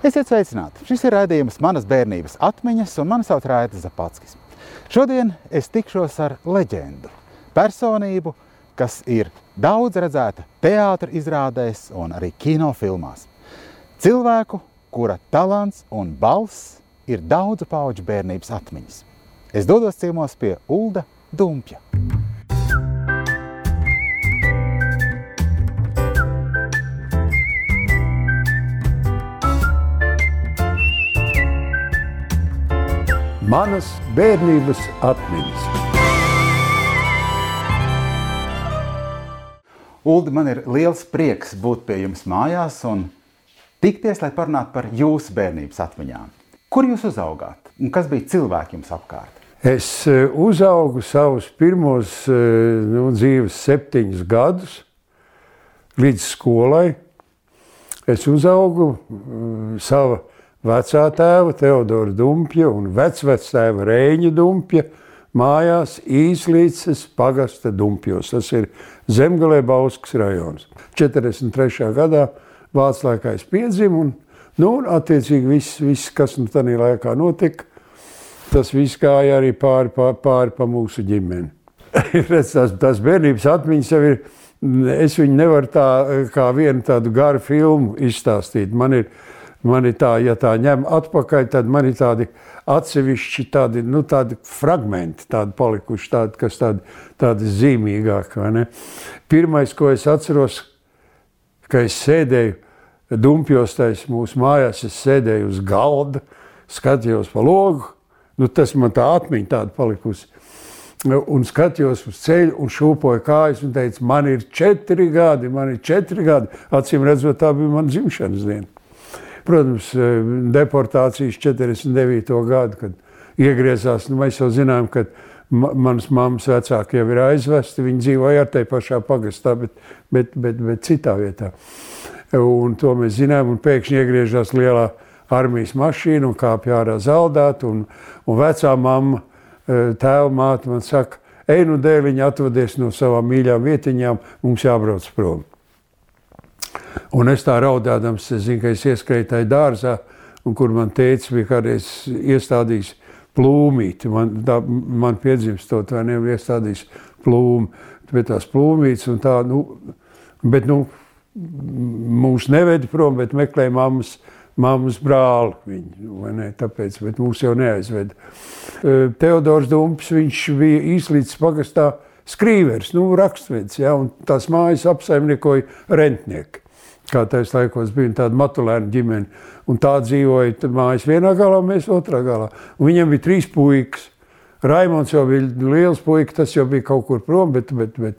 Esiet sveicināti! Šis ir raidījums manas bērnības atmiņas, un mani sauc Raita Zapatskis. Šodien es tikšos ar leģendu, personību, kas ir daudz redzēta teātra izrādēs un arī kinofilmās. Cilvēku, kura talants un balss ir daudzu pauģu bērnības atmiņas. Es dodos ciemos pie Ulda Dumpja. Manas bērnības atmiņas. Uldi, man ir liels prieks būt pie jums mājās un tikties, lai parunātu par jūsu bērnības atmiņām. Kur jūs uzaugāt un kas bija cilvēki jums apkārt? Es e, uzaugu savus pirmos e, nu, dzīves septiņus gadus līdz skolai. Es uzaugu savā vecā tēva Teodora Dumpja un vecvectēva Rēņa Dumpja mājās Īslīces pagasta Dumpjos. Tas ir Zemgalē Bauskas rajons. 43. gadā es piedzimu un, nu, un attiecīgi viss, viss, kas nu tanī laikā notika, tas viss gāja arī pāri, pāri, pāri pa mūsu ģimeni. Redz, tās, tās bērnības atmiņas jau ir, es viņu nevaru tā kā vienu tādu garu filmu izstāstīt. Man ir, Man ir tā, ja tā ņem atpakaļ, tad man ir tādi atsevišķi tādi, nu, tādi fragmenti, tādi palikuši, tādi, kas tādi, tādi zīmīgāki. Pirmais, ko es atceros, ka es sēdēju dumpjos, tais mūsu mājās, es sēdēju uz galda, skatījos pa logu, nu, tas man tā atmiņa tāda palikusi. Un skatījos uz ceļu, un šūpoju kājas, un teicu, man ir četri gadi, man ir četri gadi. Acīm redzot, tā bija mana dzimšanas diena. Protams, e, deportācijas 49. gadu, kad iegriezās, nu, mēs jau zinām, ka manas mammas vecāki jau ir aizvesti, viņi dzīvoja ar tai pašā pagastā, bet, bet, bet, bet citā vietā. Un to mēs zinām, un pēkšņi iegriežās lielā armijas mašīna un kāpj ārā zaldāt, un, un vecā mamma, e, tēva māte man saka, ej nu dēliņa atvadies no savām mīļām vietiņām, mums jābrauc prom. Un es tā raudādams, es zinu, ka es ieskrēju dārzā, un kur man teica, bija kādreiz iestādījis plūmīti. Man, tā, man piedzimstot, vai ne, iestādījis plūmu, bet tās plūmītes un tā, nu, bet, nu, mūs nevedi prom, bet meklēja mammas, mammas brāli viņu, ne, tāpēc, bet mūs jau neaizveda. Teodors Dumpis, viņš bija īslīdz pagastā skrīvers, nu, rakstvedis, ja, un tās mājas apsaimniekoja rentnieki kā tajos laikos bija tāda matulēna ģimene. Un tā dzīvoja mājas vienā galā, mēs otrā galā. Un viņam bija trīs puikas. Raimons jau bija liels puisis, tas jau bija kaut kur prom, bet, bet, bet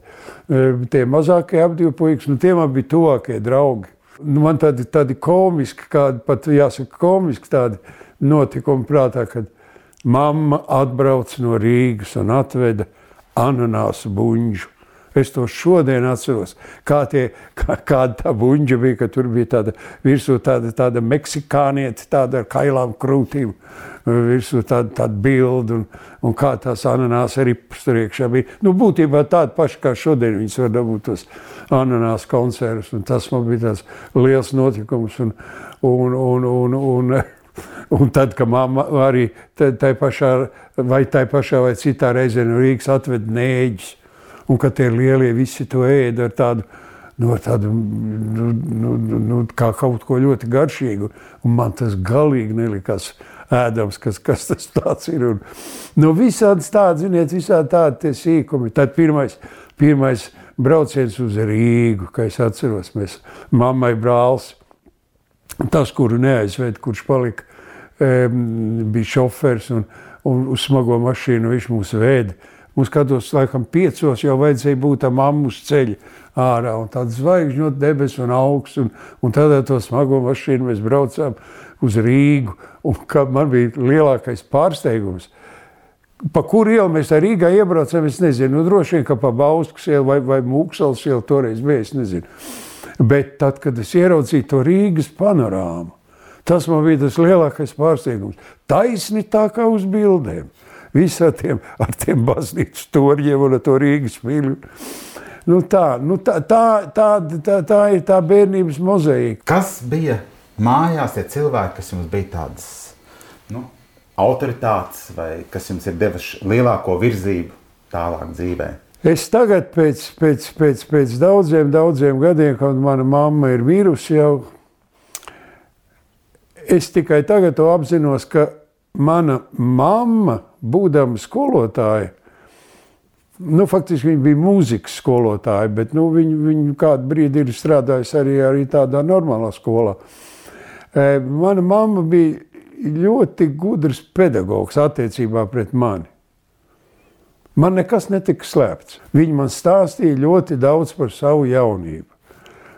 e, tie mazākie ap divi puikas, nu, tie man bija tuvākie draugi. Nu, man tādi, tādi komiski, kādi pat jāsaka, komiski tādi notikumi prātā, kad mamma atbrauc no Rīgas un atveda ananāsu buļģu. Es to šodien atceros, kā tie, kā, kāda tā buļģa bija, ka tur bija tāda virsū tāda, tāda meksikānieta, tāda ar kailām krūtīm, virsū tāda, tāda bilda un, un kā tās ananās ripas tur iekšā bija. Nu, būtībā tāda paša, kā šodien viņas var dabūt tos ananās koncertus, un tas man bija tāds liels notikums. Un, un, un, un, un, un tad, kad mamma arī tai pašā, vai tai pašā vai citā reizē no Rīgas atved nēģis, un ka tie lielie visi to ēda ar tādu, no tādu nu, nu, nu, kā kaut ko ļoti garšīgu. Un man tas galīgi nelikās ēdams, kas, kas tas ir. Un, nu, visādi tādi, ziniet, visādi tādi tie sīkumi. Tad pirmais, pirmais brauciens uz Rīgu, kā es atceros, mēs mammai brālis, tas, kuru neaizved, kurš palika, bija šofers un, un uz smago mašīnu viņš mūs vēda Mums kādos laikam piecos jau vajadzēja būt tam mammas ceļa ārā, un tāds zvaigžņot debesis un augsts, un, un ar to smago mašīnu mēs braucām uz Rīgu, un man bija lielākais pārsteigums. Pa kuru ielu mēs ar Rīgā iebraucām, es nezinu, nu, droši vien, ka pa Bauskas ielu vai, vai Mūksels ielu toreiz bija, es nezinu. Bet tad, kad es ieraudzīju to Rīgas panorāmu, tas man bija tas lielākais pārsteigums. Taisni tā kā uz bildēm visā tiem, ar tiem baznīcas torņiem un to Rīgas mīlu. Nu tā, nu tā, tā, tā, tā, tā ir tā bērnības mozaīka. Kas bija mājās tie cilvēki, kas jums bija tādas nu, autoritātes vai kas jums ir devuši lielāko virzību tālāk dzīvē? Es tagad, pēc, pēc, pēc, pēc daudziem, daudziem gadiem, kad mana mamma ir mirusi jau, es tikai tagad to apzinos, ka mana mamma, būdama skolotāja, nu, faktiski viņa bija mūzikas skolotāja, bet nu, viņa, viņa kādu brīdi ir strādājusi arī, arī tādā normālā skolā. E, mana mamma bija ļoti gudrs pedagogs attiecībā pret mani. Man nekas netika slēpts. Viņa man stāstīja ļoti daudz par savu jaunību.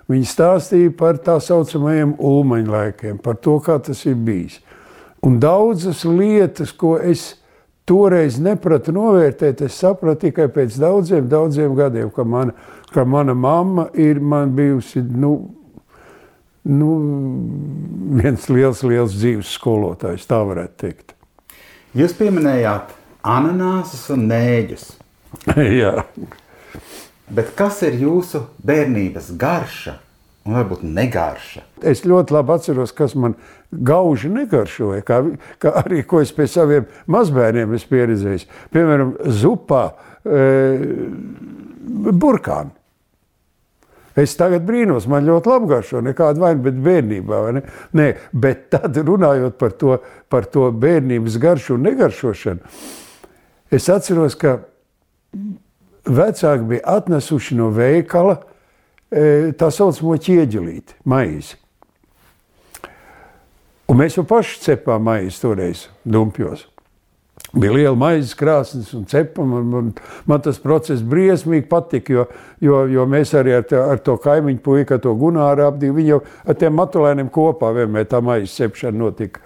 Viņa stāstīja par tā saucamajiem ulmaņa laikiem, par to, kā tas ir bijis. Un daudzas lietas, ko es toreiz nepratu novērtēt, es sapratu tikai pēc daudziem, daudziem gadiem, ka mana, ka mana mamma ir man bijusi nu, nu, viens liels, liels dzīves skolotājs, tā varētu teikt. Jūs pieminējāt ananāsus un nēģus. Jā. Bet kas ir jūsu bērnības garša un varbūt negarša? Es ļoti labi atceros, kas man gauži negaršoja, kā, kā arī ko es pie saviem mazbērniem esmu pieredzējis. Piemēram, zupā e, burkāni. Es tagad brīnos, man ļoti labi garšo, nekāda vaina, bet bērnībā. Ne? Nē, bet tad runājot par to, par to bērnības garšu un negaršošanu, Es atceros, ka vecāki bija atnesuši no veikala e, tā saucamo ķieģelīti, maizi. Un mēs jau paši cepām maizi toreiz dumpjos. Bija liela maizes krāsnes un cepama. Man, man tas process briesmīgi patika, jo, jo, jo mēs arī ar, tā, ar to kaimiņu puiku, to Gunāru apdīvu, viņi jau ar tiem matulēniem kopā vienmēr tā maizes cepšana notika.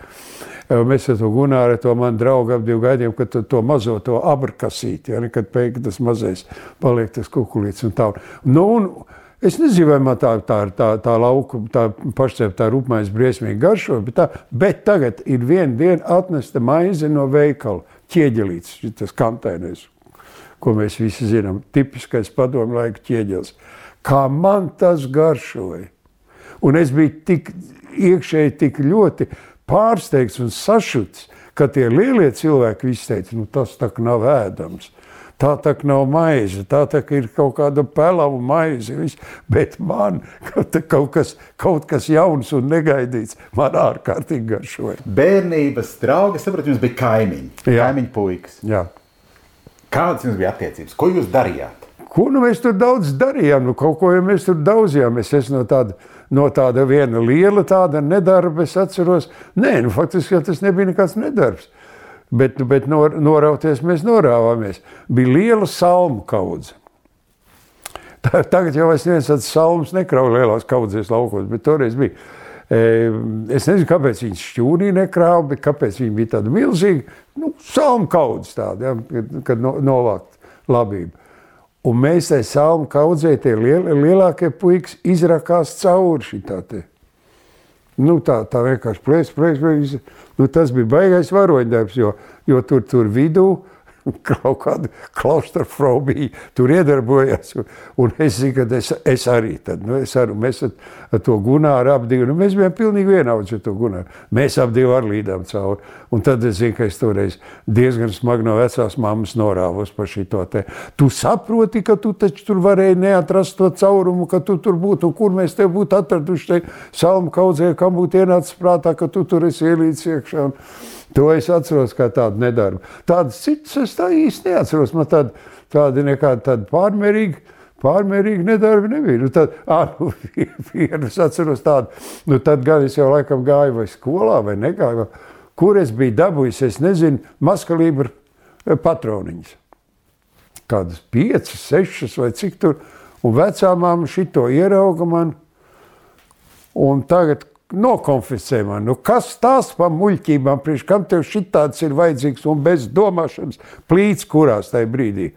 Mēs ar to Gunāru, to manu draugu ap divu gadiem, kad to, to mazo to abrakasīti, ja, kad pēkšņi tas mazais paliek tas kukulīts un tā. Nu, un, Es nezinu, vai man tā, tā, tā, tā lauka, tā pašceptā rupmaize briesmīgi garšo, bet, tā, bet tagad ir viena diena atnesta maize no veikala, ķieģelīts, tas kantēnēs, ko mēs visi zinām, tipiskais padomu laika ķieģels. Kā man tas garšoja. Un es biju tik iekšēji tik ļoti pārsteigts un sašuts, ka tie lielie cilvēki visi teica, nu tas tā nav ēdams. Tā tā nav maize, tā tā ir kaut kāda pelava maize. Viss. Bet man kaut kas, kaut kas jauns un negaidīts, man ārkārtīgi garšoja. Bērnības draugi, saprotu, jums bija kaimiņi, Jā. kaimiņu puikas. Jā. Kādas jums bija attiecības? Ko jūs darījāt? Ko nu mēs tur daudz darījām? Nu, kaut ko jau mēs tur daudzījām. Es esmu no tāda no tāda viena liela tāda nedarba, es atceros, nē, nu, faktiski tas nebija nekāds nedarbs. Bet, bet nor, norauties mēs norāvāmies. Bija liela salmu kaudze. Tagad jau es neviens tāds salmus nekrauju lielās kaudzēs laukos, bet toreiz bija. E, es nezinu, kāpēc viņas šķūnī nekrāva, bet kāpēc viņi bija tāda milzīga, nu, salmu kaudzes tāda, ja, kad, kad no, novākt labību. Un mēs tai salmu kaudzē, tie liel, lielākie puikas izrakās cauri šitā te. Nu, tā, tā vienkārši plēs, plēs, plēs. Nu, tas bija baigais varoņdarbs, jo, jo tur, tur vidū kaut kāda klaustrofobija tur iedarbojās. Un, un es zinu, ka es, es arī tad, nu, es arī, mēs ar, to Gunāru apdivu, nu, mēs bijām pilnīgi vienaudži ar to Gunāru. Mēs apdivu ar līdām cauri. Un tad es zinu, ka es toreiz diezgan smagi no vecās mammas norāvos par šito te. Tu saproti, ka tu taču tur varēji neatrast to caurumu, ka tu tur būtu, un kur mēs te būtu atraduši te salmu kaudzē, kam būtu ienācis prātā, ka tu tur esi ielīdz iekšā. Un, To es atceros kā tādu nedarbu. Tādas citas es tā īsti neatceros. Man tāda, tāda nekāda tāda pārmērīga. Pārmērīgi nedarbi nebija. Nu, tad, à, nu, vienu es atceros tādu, nu, tad gan es jau laikam gāju vai skolā, vai negāju, kur es biju dabūjis, es nezinu, maskalībra eh, patroniņas. Kādas piecas, sešas vai cik tur, un vecā māma šito ierauga man, un tagad nokonfiscē man. Nu, kas tās par muļķībām, priekš kam tev šitāds ir vajadzīgs un bez domāšanas plīts kurās tajā brīdī.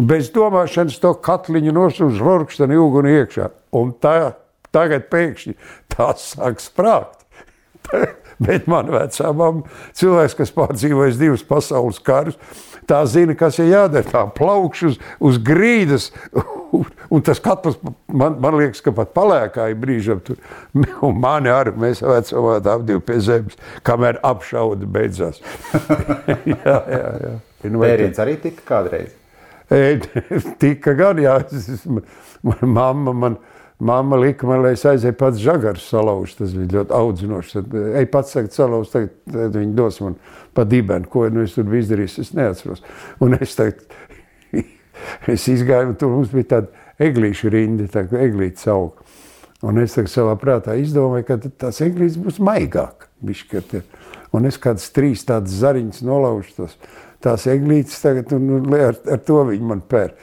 Bez domāšanas to katliņu nosūž žvorkstani uguni iekšā. Un tā, tagad pēkšņi tās sāk sprākt. bet man vecā mamma, cilvēks, kas pārdzīvojis divus pasaules karus, tā zina, kas ir jādara. Tā plaukš uz, uz grīdas, un, tas katls, man, man liekas, ka pat palēkāja brīžam tur. Un mani arī mēs vecumā apdivu pie zemes, kamēr apšauda beidzās. jā, jā, jā. Nu, Pēriens arī tika kādreiz? Tika gan, jā. Man, mamma man, mamma lika man, lai es aizēju pats žagars salauzt. Tas bija ļoti audzinoši. Tad, ej pats sakt salauzt, tagad, tad viņi dos man pa dibenu, ko nu es tur biju izdarījis, es neatceros. Un es tagad, es izgāju, un tur mums bija tāda eglīša rindi, tā kā eglītes auga. Un es savā prātā izdomāju, ka tās eglītes būs maigāk. Bišķi, un es kādas trīs tādas zariņas nolaužu tos tās eglītes tagad, un, un ar, ar to viņi man pēr.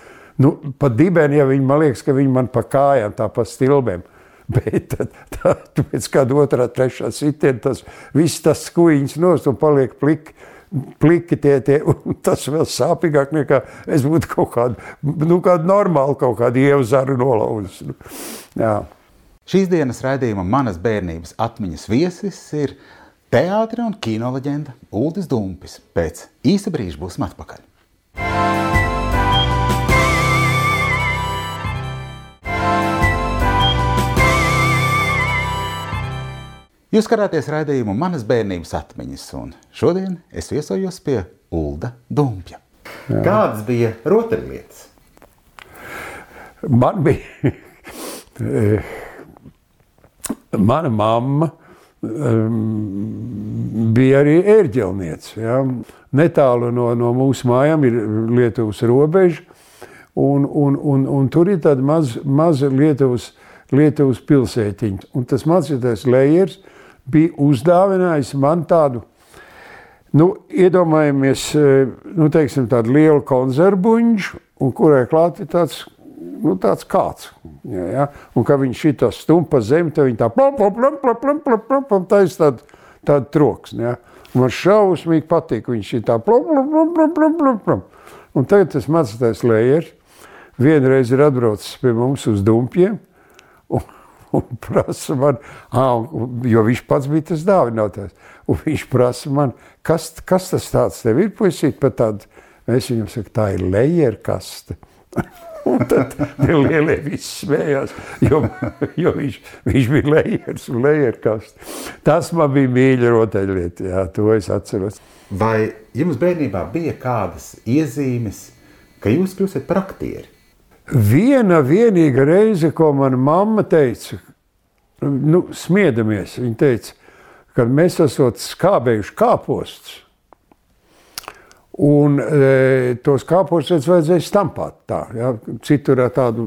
Nu, pat dibeni, ja viņi man liekas, ka viņi man pa kājām, tā pa stilbēm. Bet tad, tad pēc kāda otrā, trešā sitiena tas viss tas skuiņas nost un paliek pliki. Pliki tie, tie, un tas vēl sāpīgāk nekā es būtu kaut kādu, nu, kādu normālu, kaut kādu ievazaru nolauzis. Nu, jā. Šīs dienas raidījuma manas bērnības atmiņas viesis ir Teātris un kino leģenda Uldis Dumpis. Pēc īsa brīža būsim atpakaļ. Jūs skatāties raidījumu manas bērnības atmiņas, un šodien es viesojos pie Ulda Dumpja. Jā. Kādas bija rotaļlietas? Man bija eh, mana mamma bija arī ērģelniece. Ja? Netālu no, no mūsu mājām ir Lietuvas robeža, un, un, un, un tur ir tāda maza maz Lietuvas, Lietuvas pilsētiņa. Un tas mācītājs Lējers bija uzdāvinājis man tādu, nu, iedomājamies, nu, teiksim, tādu lielu konzervuņu, un kurai klāt ir tāds, nu, tāds kāds. Ja, ja? Un kā viņš šī tā stumpa zemi, tad viņa tā plam, plam, plam, plam, plam, plam, plam, plam taisa tādu, tādu troksni. Ja? Man šausmīgi patīk, viņš ir tā plam, plam, plam, plam, plam, plam, plam. Un tagad tas mazais lējers vienreiz ir atbraucis pie mums uz dumpiem. Un, un prasa man, jo viņš pats bija tas dāvinātājs, un viņš prasa man, kas, kas tas tāds tev ir, puisīt, pat tādu, es viņam saku, tā ir Lejerkaste. Un tad lielie visi smējās, jo, jo viņš, viņš bija lejers un lejerkasts. Tas man bija mīļa rotaļlieta, jā, to es atceros. Vai jums bērnībā bija kādas iezīmes, ka jūs kļūsiet par aktieri? Viena vienīga reize, ko mana mamma teica, nu, smiedamies, viņa teica, kad mēs esam skābējuši kāpostus, Un e, tos kāpošus vajadzēja stampāt tā. Ja? Citur ar tādu,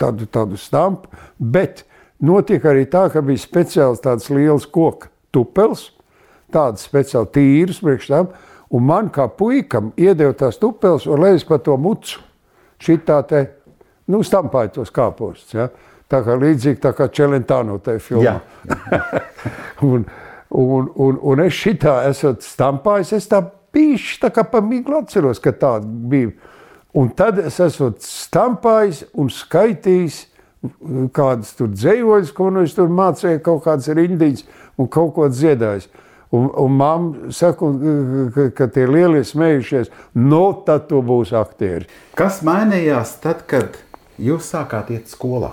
tādu, tādu stampu, bet notika arī tā, ka bija speciāls tāds liels koka tupels, tāds speciāli tīrs priekš tam, un man kā puikam iedeva tās tupels un lejas pa to mucu. Šitā te, nu, stampāja tos kāpostus. Ja? Tā kā līdzīgi tā kā Čelentāno tajā filmā. un, un, un, un es šitā esot stampājis, es tā pīšs, tā kā pa miglu atceros, ka tāda bija. Un tad es esmu stampājis un skaitījis kādas tur dzējoļus, ko nu es tur mācīju, kaut kādas rindiņas un kaut ko dziedājis. Un, un mamma saka, ka, ka tie lielie smējušies, no nu, tad tu būsi aktieri. Kas mainījās tad, kad jūs sākāt iet skolā?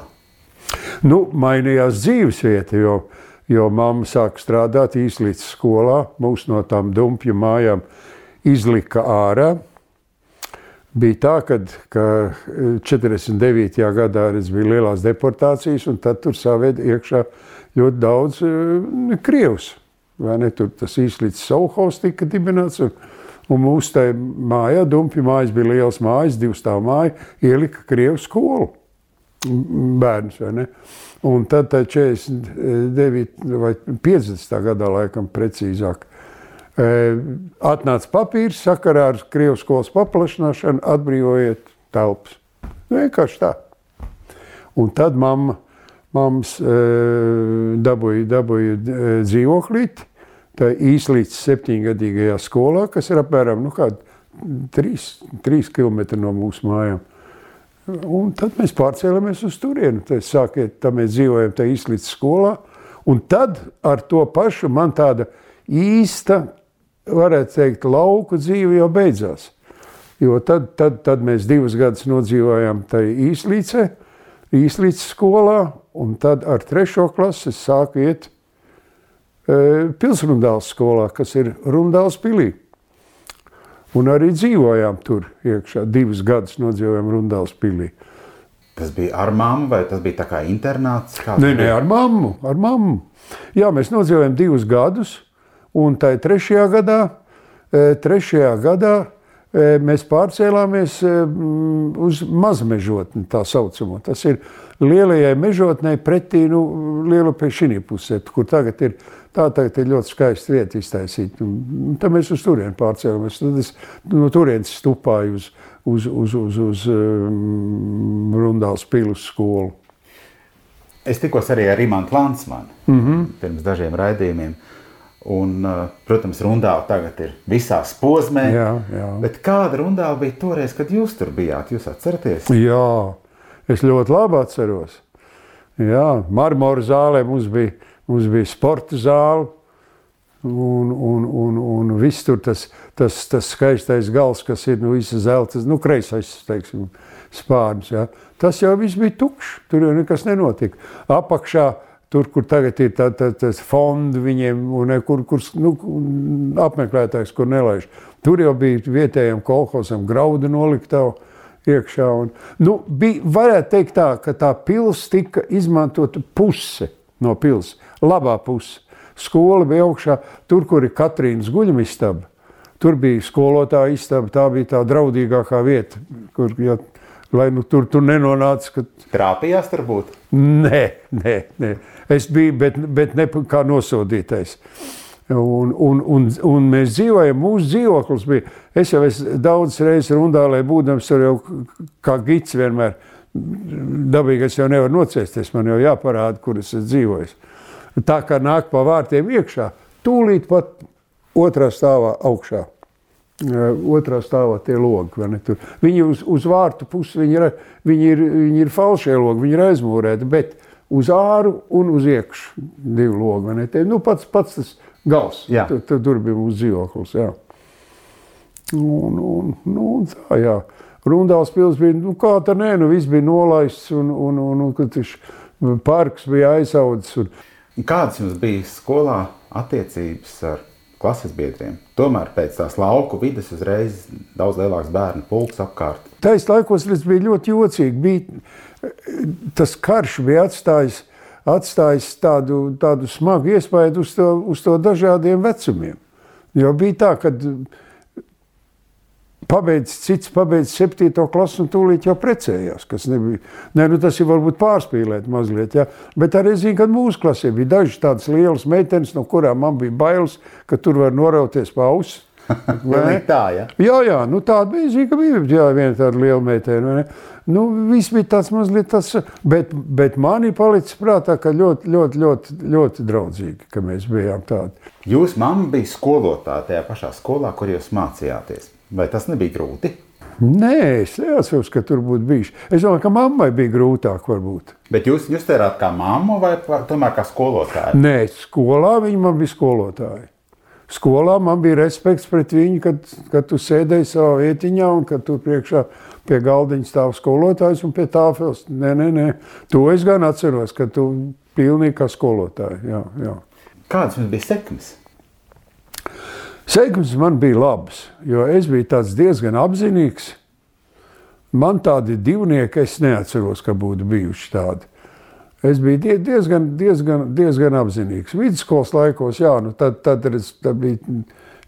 Nu, mainījās dzīvesvieta, jo, jo mamma sāka strādāt īslīdz skolā, mūs no tām dumpju mājām izlika ārā. Bija tā, kad, ka 49. gadā bija lielās deportācijas, un tad tur saved iekšā ļoti daudz uh, krievus. Tur tas īslīdz Sauhaus tika dibināts, un, un mūsu tajā mājā, Dumpju mājas bija liels mājas, divu stāvu māja, ielika krievu skolu bērns, vai ne? Un tad tā 49 vai 50. gadā laikam precīzāk Atnāca papīrs sakarā ar Krievijas skolas paplašināšanu, atbrīvojiet telpas. Vienkārši tā. Un tad mamma, mammas dabūja, dabūja dzīvoklīti, tā īsti līdz septiņgadīgajā skolā, kas ir apmēram nu, 3, 3 km no mūsu mājām. Un tad mēs pārcēlāmies uz turieni. Tad, sākiet, tad mēs dzīvojam tajā īsti līdz skolā. Un tad ar to pašu man tāda īsta, varētu teikt, lauku dzīve jau beidzās. Jo tad, tad, tad mēs divus gadus nodzīvojām tajā īslīcē, īslīces skolā, un tad ar trešo klasi sāku iet Pilsrundāls skolā, kas ir Rundāls pilī. Un arī dzīvojām tur iekšā. Divus gadus nodzīvojām Rundāls pilī. Tas bija ar mammu, vai tas bija tā kā internāts? Kāds Nē, nē, ar mammu, ar mammu. Jā, mēs nodzīvojām divus gadus, un tajā trešajā gadā, trešajā gadā mēs pārcēlāmies uz mazmežotni, tā saucamo. Tas ir lielajai mežotnei pretī, nu, lielu pie šī pusē, kur tagad ir, tā tagad ir ļoti skaista vieta iztaisīta. Tad mēs uz turieni pārcēlāmies. Tad es no turienes stupāju uz, uz, uz, uz, uz um, Rundāls pilus skolu. Es tikos arī ar Imantu Lansmanu mm. -hmm. pirms dažiem raidījumiem. Un, uh, protams, rundāli tagad ir visās posmē. Jā, jā. Bet kāda rundāli bija toreiz, kad jūs tur bijāt? Jūs atceraties? Jā, es ļoti labi atceros. Jā, marmora zālē mums bija, mums bija sporta zāle. Un, un, un, un viss tur tas, tas, tas skaistais gals, kas ir nu, visa zelta, nu, kreisais teiksim, spārns. Ja. Tas jau viss bija tukšs. Tur jau nekas nenotika. Apakšā, tur, kur tagad ir tā, tā, tas fonds viņiem, un kur, kur nu, apmeklētājs, kur nelaiž. Tur jau bija vietējiem kolhozam graudu noliktavu iekšā. Un, nu, bija, varētu teikt tā, ka tā pils tika izmantota puse no pils, labā puse. Skola bija augšā, tur, kur ir Katrīnas guļamistaba. Tur bija skolotāja istaba, tā bija tā draudīgākā vieta, kur, ja, lai nu, tur, tur nenonāca, ka Trāpījās tur būt. Nē, nē, nē. Es biju, bet, bet ne kā nosodītais. Un, un, un, un mēs dzīvojam, mūsu dzīvoklis bija. Es jau esmu daudz reizes rundālē, būdams tur jau kā gids vienmēr. Dabīgi es jau nevaru nocēsties, man jau jāparāda, kur es esmu dzīvojis. Tā kā nāk pa vārtiem iekšā, tūlīt pat otrā stāvā augšā. Uh, Otrā stāvā tie logi. Viņi uz, uz vārtu pusi viņi ir, viņi ir, viņi ir falšie logi, viņi ir aizmūrēti, bet uz āru un uz iekšu divi logi. Tie, Nu, pats, pats tas gals. Jā. Tur, tur, bija mūsu dzīvoklis. Jā. Un, un, nu, un tā, jā. Rundāls pils bija, nu kā tā nē, nu viss bija nolaists un, un, un, un tas parks bija aizaudzis. Un, Un Kādas jums bija skolā attiecības ar klases biedriem? Tomēr pēc tās lauku vidas uzreiz daudz lielāks bērnu pulks apkārt. Tais laikos tas bija ļoti jocīgi. Bija, tas karš bija atstājis, atstājis tādu, tādu smagu iespaidu uz to, uz to dažādiem vecumiem. Jo bija tā, ka pabeidz, cits pabeidz septīto klasu un tūlīt jau precējās. kas Nebija, ne, nu tas ir varbūt pārspīlēt mazliet, ja? bet arī zinu, ka mūsu klasē bija dažas tādas lielas meitenes, no kurām man bija bailes, ka tur var norauties pa? Pilnīgi tā, ja? Jā, jā, nu tāda bija. Zinu, ka bija jā, viena tāda liela meitene. Nu, viss bija tāds mazliet tas, bet, bet man ir palicis prātā, ka ļoti, ļoti, ļoti, ļoti draudzīgi, ka mēs bijām tādi. Jūsu mamma bija skolotāja tajā pašā skolā, kur jūs mācījāties. Vai tas nebija grūti? Nē, es neatceros, ka tur būtu bijis. Es domāju, ka mammai bija grūtāk varbūt. Bet jūs justērāt kā mammu vai tomēr kā skolotāju? Nē, skolā viņa man bija skolotāja. Skolā man bija respekts pret viņu, kad, kad tu sēdēji savā vietiņā un kad tur priekšā pie galdiņa stāv skolotājs un pie tāfeles. Nē, nē, nē. To es gan atceros, ka tu pilnīgi kā skolotāja. Jā, jā. Kādas jums bija sekmes? Sekmes man bija labas, jo es biju diezgan apzinīgs. Man tādi divnieki, es neatceros, ka būtu bijuši tādi. Es biju die- diezgan, diezgan, diezgan apzinīgs. Vidusskolas laikos, jā, nu tad, tad, es, tad, bija,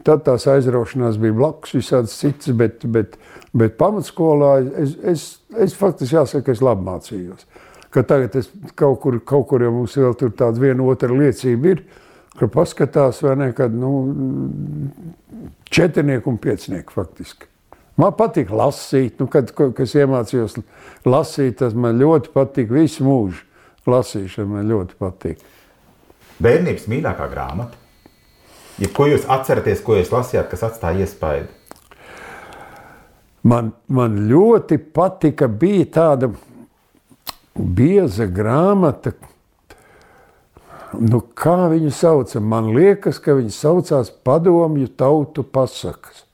tad tās aizraušanās bija blakus, visādas citas, bet, bet, bet pamatskolā es, es, es faktiski jāsaka, ka es labi mācījos. Ka tagad es kaut kur, kaut kur jau mums vēl tur tāda viena otra liecība ir, ka paskatās, vai ne, kad, nu, četrnieku un piecinieku faktiski. Man patīk lasīt, nu, kad kas iemācījos lasīt, tas man ļoti patīk visu mūžu. Lasīšana man ļoti patīk. Bērnības mīļākā grāmata. Ja ko jūs atceraties, ko jūs lasījāt, kas atstāja iespaidu? Man, man ļoti patika, bija tāda bieza grāmata. Nu, kā viņu sauca? Man liekas, ka viņi saucās Padomju tautu pasakas.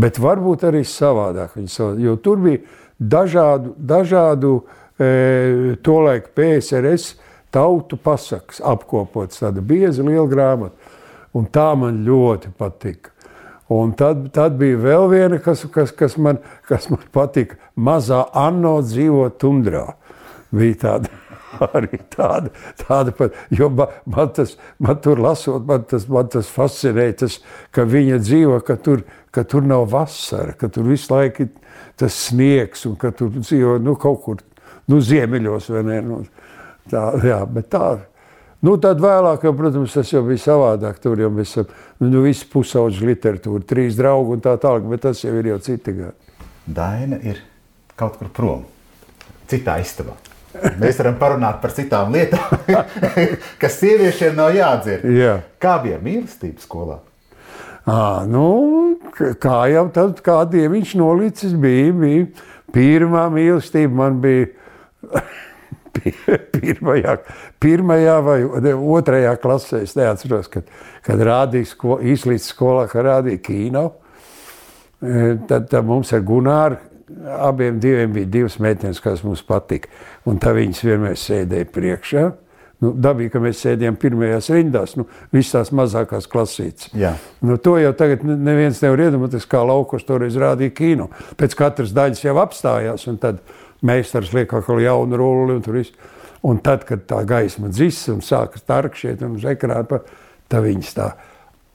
Bet varbūt arī savādāk viņi sauc, jo tur bija dažādu, dažādu e, tolaik PSRS tautu pasakas apkopots, tāda bieza liela grāmata. Un tā man ļoti patika. Un tad, tad bija vēl viena, kas, kas, kas, man, kas man patika. Mazā Anno dzīvo tundrā. Bija tāda arī tāda, tāda pat, jo man, man, tas, man tur lasot, man tas, man tas fascinēja, tas, ka viņa dzīvo, ka tur, ka tur nav vasara, ka tur visu laiku ir tas sniegs un ka tur dzīvo nu, kaut kur nu, ziemeļos vai ne. Nu, tā, jā, bet tā, Nu, tad vēlāk, jau, protams, tas jau bija savādāk. Tur jau bija nu, viss pusauģis literatūra, trīs draugi un tā tālāk, bet tas jau ir jau citi gadi. Daina ir kaut kur prom, citā istabā. Mēs varam parunāt par citām lietām, kas sieviešiem nav jādzird. Jā. Kā bija mīlestība skolā? À, nu, kā jau tad, kā dieviņš nolicis, bija, bija pirmā mīlestība man bija pirmajā, pirmajā vai otrajā klasē. Es neatceros, kad, kad rādīja sko, īslīdz skolā, kad rādīja kino. E, tad, tad mums ar Gunāru abiem diviem bija divas meitenes, kas mums patika. Un tā viņas vienmēr sēdēja priekšā. Nu, dabīgi, ka mēs sēdējām pirmajās rindās, nu, visas tās mazākās klasītes. Nu, to jau tagad neviens nevar iedomāties, kā laukos toreiz rādīja kino. Pēc katras daļas jau apstājās, un tad meistars liek kaut kādu jaunu rulli un tur viss. Un tad, kad tā gaisma dzis un sākas tarkšķiet un uz ekrāna, tad viņas tā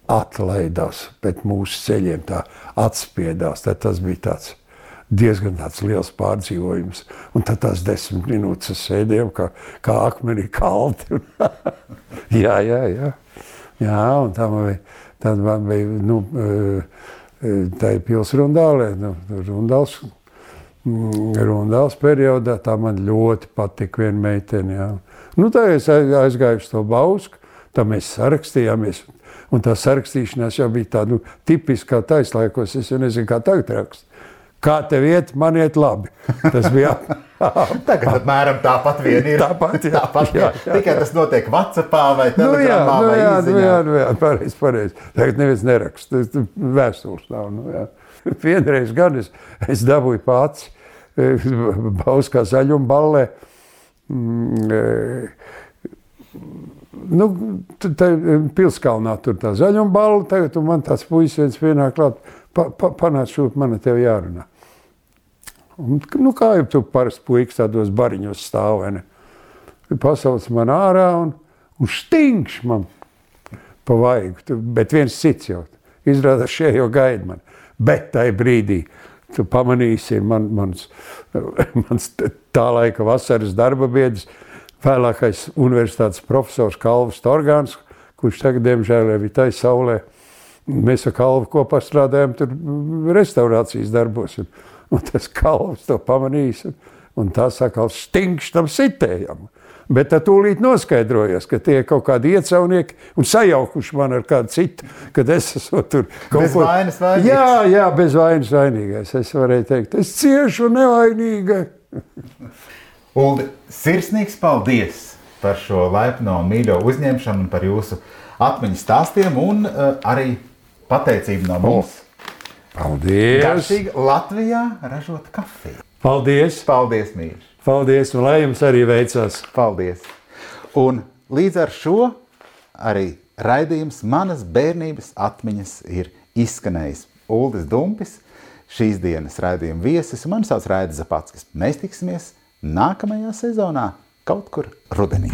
atlaidās pēc mūsu ceļiem, tā atspiedās. Tad tas bija tāds diezgan liels pārdzīvojums. Un tad tās desmit minūtes sēdējām kā, kā akmenī kalti. jā, jā, jā. jā, un tā man bija, tad man bija, nu, eh, eh, tā pilsrundālē, nu, rundāls Mm, Rundāls periodā tā man ļoti patika viena meitene. Jā. Nu, tā es aizgāju uz to bausku, tā mēs sarakstījāmies. Un tā sarakstīšanās jau bija tāda nu, tipiska taislaikos. Es jau nezinu, kā tagad rakstīt. Kā tev iet, man iet labi. Tas bija Tagad apmēram tāpat vien ir. Tāpat, jā. tāpat jā, jā. Tikai tas notiek WhatsAppā vai Telegramā nu, jā, nu, jā, nu, jā, nu, jā, pareizi, pareizi. Tagad neviens neraksta. Vēstules nav. Nu, jā. Vienreiz gan es, es dabūju pats Bauskā zaļuma ballē. Mm, e, nu, tā pilskalnā tur tā zaļuma balva, tagad man tāds puisis viens pienāk klāt, pa, pa, panāc šūp, man tev jārunā. Un, nu, kā jau tu parasti puikas tādos bariņos stāv, vai ne? Pasauc man ārā un, un stingš man pa vaigu, bet viens cits jau. Izrādās šie jau gaida man. Bet tajā brīdī, tu pamanīsi, man, mans, mans tā laika vasaras darba biedrs, vēlākais universitātes profesors Kalvs Torgāns, kurš tagad, diemžēl, ir tai saulē. Mēs ar Kalvu kopā strādājam tur restaurācijas darbos. Un, un tas Kalvs to pamanīs, un, un tā saka, stingš tam sitējam. Bet tā tūlīt noskaidrojās, ka tie ir kaut kādi iecavnieki un sajaukuši man ar kādu citu, kad es esmu tur kaut vainas vainīgs. Jā, jā, bez vainas vainīgais. Es varēju teikt, es ciešu nevainīgai. Uldi, sirsnīgs paldies par šo laipno un mīļo uzņemšanu un par jūsu atmiņu stāstiem un uh, arī pateicību no mums. Paldies! Garšīga Latvijā ražota kafija. Paldies! Paldies, mīļš! Paldies, un lai jums arī veicās. Paldies! Un līdz ar šo arī raidījums manas bērnības atmiņas ir izskanējis. Uldis Dumpis, šīs dienas raidījuma viesis, un mani sauc Raidis Zapatskis. Mēs tiksimies nākamajā sezonā kaut kur rudenī.